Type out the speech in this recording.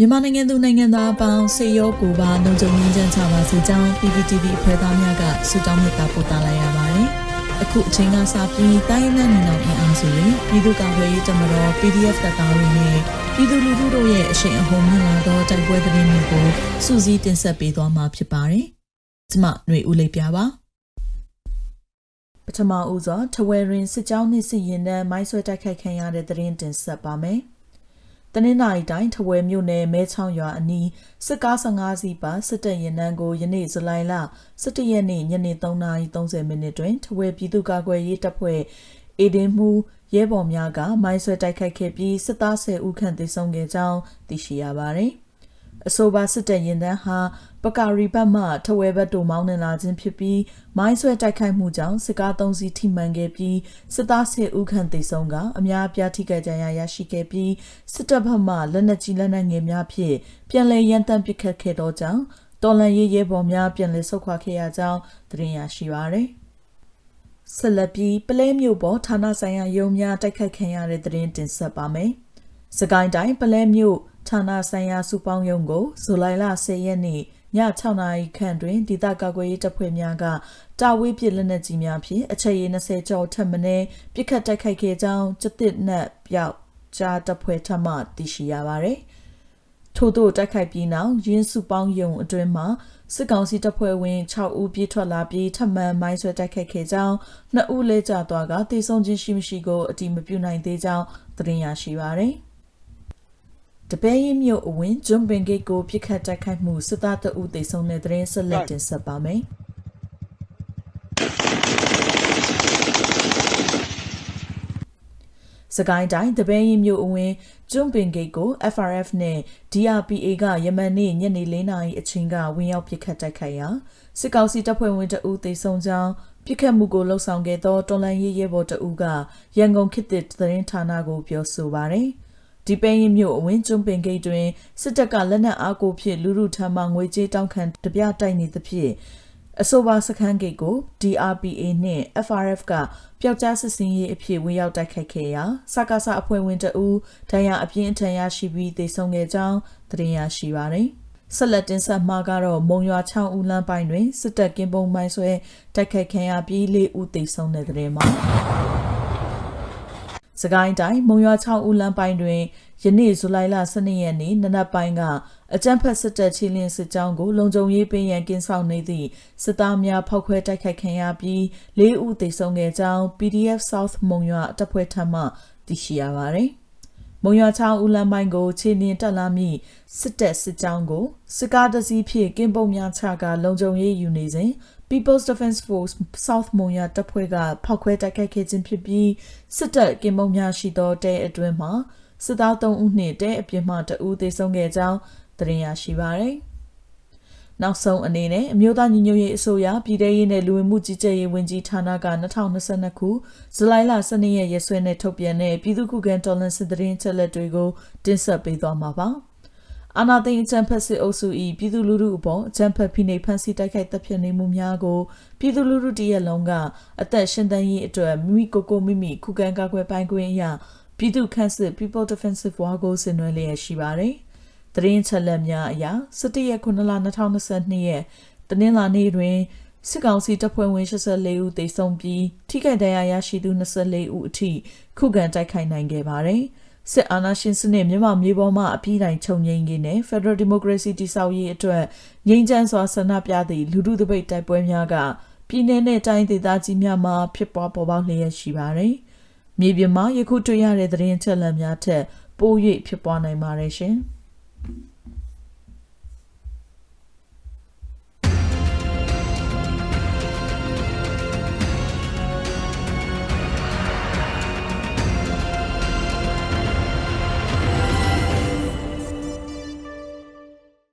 မြန်မာနိုင်ငံသူနိုင်ငံသားအပေါင်းစေရောကိုပါလုံခြုံရေးချမ်းချပါစေကြောင်း PPTV အဖွဲ့သားများကဆုတောင်းမေတ္တာပို့သလိုက်ရပါတယ်။အခုအချိန်ကစပြီးတိုင်းနဲ့နေအောင်အင်အားစုတွေပြည်သူ့ကာကွယ်ရေးတပ်မတော် PDF တပ်သားတွေနဲ့ပြည်သူလူထုတို့ရဲ့အရှိန်အဟုန်မြင့်လာသောတိုက်ပွဲသတင်းတွေကိုစူးစီးတင်ဆက်ပေးသွားမှာဖြစ်ပါတယ်။ကျွန်မຫນွေဦးလေးပြပါပထမဦးစွာထဝယ်ရင်စစ်ကြောင်းနှင့်စစ်ရင်တန်းမိုင်းဆွဲတိုက်ခိုက်ခံရတဲ့သတင်းတင်ဆက်ပါမယ်။ တနင်္လာရီတိုင်းထဝယ်မြို့နယ်မဲချောင်းရွာအနီးစစ်ကား15စီးပါစစ်တပ်ရင်နှန်းကိုယနေ့ဇူလိုင်လ17ရက်နေ့ညနေ3:30မိနစ်တွင်ထဝယ်ပြည်သူ့ကာကွယ်ရေးတပ်ဖွဲ့အေဒင်မှုရဲဘော်များကမိုင်းဆွဲတိုက်ခိုက်ခဲ့ပြီးစစ်သား10ဦးခန့်သေဆုံးခဲ့ကြောင်းသိရှိရပါသည်။ အဆိုပါစစ်တပ်ရင်တန်းဟာပကာရီဘတ်မှထဝဲဘတ်တို့မောင်းနှင်လာခြင်းဖြစ်ပြီးမိုင်းဆွဲတိုက်ခိုက်မှုကြောင့်စစ်ကား၃စီးထိမှန်ခဲ့ပြီးစစ်သား10ဦးခန့်သေဆုံးကအများအပြားထိခိုက်ကြရရှိခဲ့ပြီးစစ်တပ်ဘက်မှလက်နက်ကြီးလက်နက်ငယ်များဖြင့်ပြန်လည်ရန်တမ်းပစ်ခတ်ခဲ့သောကြောင့်တော်လန်ရေးရဲဘော်များပြန်လည်ဆုတ်ခွာခဲ့ရကြောင်းသတင်းရရှိပါသည်ဆက်လက်ပြီးပလဲမြို့ပေါ်ဌာနဆိုင်ရာရုံးများတိုက်ခတ်ခံရတဲ့သတင်းတင်ဆက်ပါမယ်။စကိုင်းတိုင်းပလဲမြို့ ဌာနဆိုင်ရာစုပေါင်းရုံးကိုဇူလိုင်လ10ရက်နေ့ည6နာရီခန့်တွင်ဒေသကာကွယ်ရေးတပ်ဖွဲ့များကတာဝေးပစ်လက်နက်ကြီးများဖြင့်အချက်ရည်20ကျော်ထပ်မံပြစ်ခတ်တိုက်ခိုက်ခဲ့ကြောင်းကျသစ်နက်ပြောက်ကြားတပ်ဖွဲ့ထမှသိရှိရပါသည်။ထို့သို့တိုက်ခိုက်ပြီးနောက်ရင်းစုပေါင်းယုံအတွင်းမှာစစ်ကောင်စီတပ်ဖွဲ့ဝင်6ဦးပြေးထွက်လာပြီးထပ်မံမိုင်းဆွဲတိုက်ခိုက်ခဲ့ကြောင်းနှစ်ဦးလဲကျသွားကတေဆုံးခြင်းရှိမရှိကိုအတိမပြုနိုင်သေးကြောင်းသတင်းရရှိပါသည်။ တပဲရင်မြို့အဝင်ဂျွန်ပင်ဂိတ်ကိုပြစ်ခတ်တိုက်ခိုက်မှုစစ်သားတအုပ်သိဆုံးတဲ့သတင်းဆက်လက်တင်ဆက်ပါမယ်။စကိုင်းတိုင်းတပင်းရင်မြို့အဝင်ကျွန်းပင်ဂိတ်ကို FRF နဲ့ DRPA ကယမန်နေ့ညနေ၄နာရီအချိန်ကဝင်ရောက်ပစ်ခတ်တိုက်ခိုက်ရာစစ်ကောင်စီတပ်ဖွဲ့ဝင်တအုပ်သိဆုံးကြောင်းပြစ်ခတ်မှုကိုလှုံ့ဆော်ခဲ့သောတော်လန်ရေးရဲဘော်တအုပ်ကရန်ကုန်ခေတ်သစ်သတင်းဌာနကိုပြောဆိုပါရယ်။ ဒီပဲရင်မြို့အဝင်းကျွန်းပင်ဂိတ်တွင်စစ်တပ်ကလက်နက်အားကိုဖြင့်လူလူထံမှငွေကြေးတောင်းခံတပြတိုက်နေသဖြင့်အဆိုပါစခန်းဂိတ်ကို DRPA နှင့် FRF ကပျောက်ကြားစစ်စင်ရေးအဖြစ်ဝင်ရောက်တိုက်ခိုက်ခဲ့ရာစကားစအဖွဲ့ဝင်တအူဒဏ်ရာအပြင်းအထန်ရရှိပြီးသေဆုံးခဲ့ကြောင်းသတင်းရရှိပါသည်ဆက်လက်တင်ဆက်မှာကတော့မုံရွာချောင်းဦးလမ်းပိုင်းတွင်စစ်တပ်ကင်းပုံမိုင်းဆွဲတိုက်ခိုက်ခံရပြီး၄ဦးသေဆုံးတဲ့တဲ့မှာ စကိုင်းတိုင်းမုံရွာ6ဦးလမ်းပိုင်းတွင်ယနေ့ဇူလိုင်လ12ရက်နေ့နနက်ပိုင်းကအကြမ်းဖက်စစ်တပ်ချင်းလင်းစစ်ကြောင်းကိုလုံခြုံရေးပေးရန်ကင်းဆောင်နေသည့်စစ်သားများဖောက်ခွဲတိုက်ခိုက်ခံရပြီး၄ဦးသေဆုံးခဲ့ကြောင်း PDF South မုံရွာတပ်ဖွဲ့ထံမှသိရှိရပါသည်။မုံရွာချောင်းဦးလမ်းပိုင်းကိုခြေလင်းတက်လာမိစစ်တပ်စစ်ကြောင်းကိုစစ်ကားတစည်းဖြင့်ကင်းပုံများချကလုံခြုံရေးယူနေစဉ် People's Defense Force South Monya တပ်ဖွဲ့ကဖောက်ခွဲတိုက်ခိုက်ခဲ့ခြင်းဖြစ်ပြီးစစ်တပ်ကင်မုံများရှိသောတဲအတွင်းမှာစစ်သား3ဦးနှင့်တဲအပြစ်မှ2ဦးသေဆုံးခဲ့ကြောင်းသတင်းရရှိပါရယ်။နောက်ဆုံးအနေနဲ့အမျိုးသားညီညွတ်ရေးအစိုးရပြည်ထရေးနဲ့လူဝင်မှုကြီးကြပ်ရေးဝန်ကြီးဌာနက2022ခုဇူလိုင်လ12ရက်ရက်စွဲနဲ့ထုတ်ပြန်တဲ့ပြည်သူ့ခုခံတော်လှန်စစ်တရင်ချက်လက်တွေကိုတင်ဆက်ပေးသွားမှာပါ။ အာနာသိန်းအကြံဖက်စစ်အုပ်စု၏ပြည်သူလူထုအပေါ်အကြံဖက်ဖိနှိပ်ဖန်ဆီးတိုက်ခိုက်တပ်ဖြတ်နေမှုများကိုပြည်သူလူထုတရက်လုံးကအသက်ရှင်သန်ရေးအတွက်မိမိကိုယ်ကိုမိမိခုခံကာကွယ်ပိုင်ခွင့်အရာပြည်သူ့ခန့်စစ် People Defensive War ကိုဆင်နွှဲလျက်ရှိပါတယ်။သတင်းချက်လက်များအရ17ရက်9လ2022ရက်တနင်္လာနေ့တွင်စစ်ကောင်စီတပ်ဖွဲ့ဝင်84ဦးသေဆုံးပြီးထိခိုက်ဒဏ်ရာရရှိသူ24ဦးအထိခုခံတိုက်ခိုက်နိုင်ခဲ့ပါတယ်။ စစ်အာဏာရှင်စနစ်မြန်မာမြေပေါ်မှာအပြည့်တိုင်းချုပ်ငြိမ်းရေးနဲ့ Federal Democracy တည်ဆောက်ရေးအတွက်ငြိမ်းချမ်းစွာဆန္ဒပြသည့်လူထုတပိတ်တိုက်ပွဲများကပြည်내နဲ့တိုင်းဒေသကြီးများမှာဖြစ်ပွားပေါ်ပေါက်လျက်ရှိပါတယ်။မြေပြင်မှာယခုတွေ့ရတဲ့သတင်းချက်လက်များထက်ပို၍ဖြစ်ပွားနိုင်ပါတယ်ရှင်။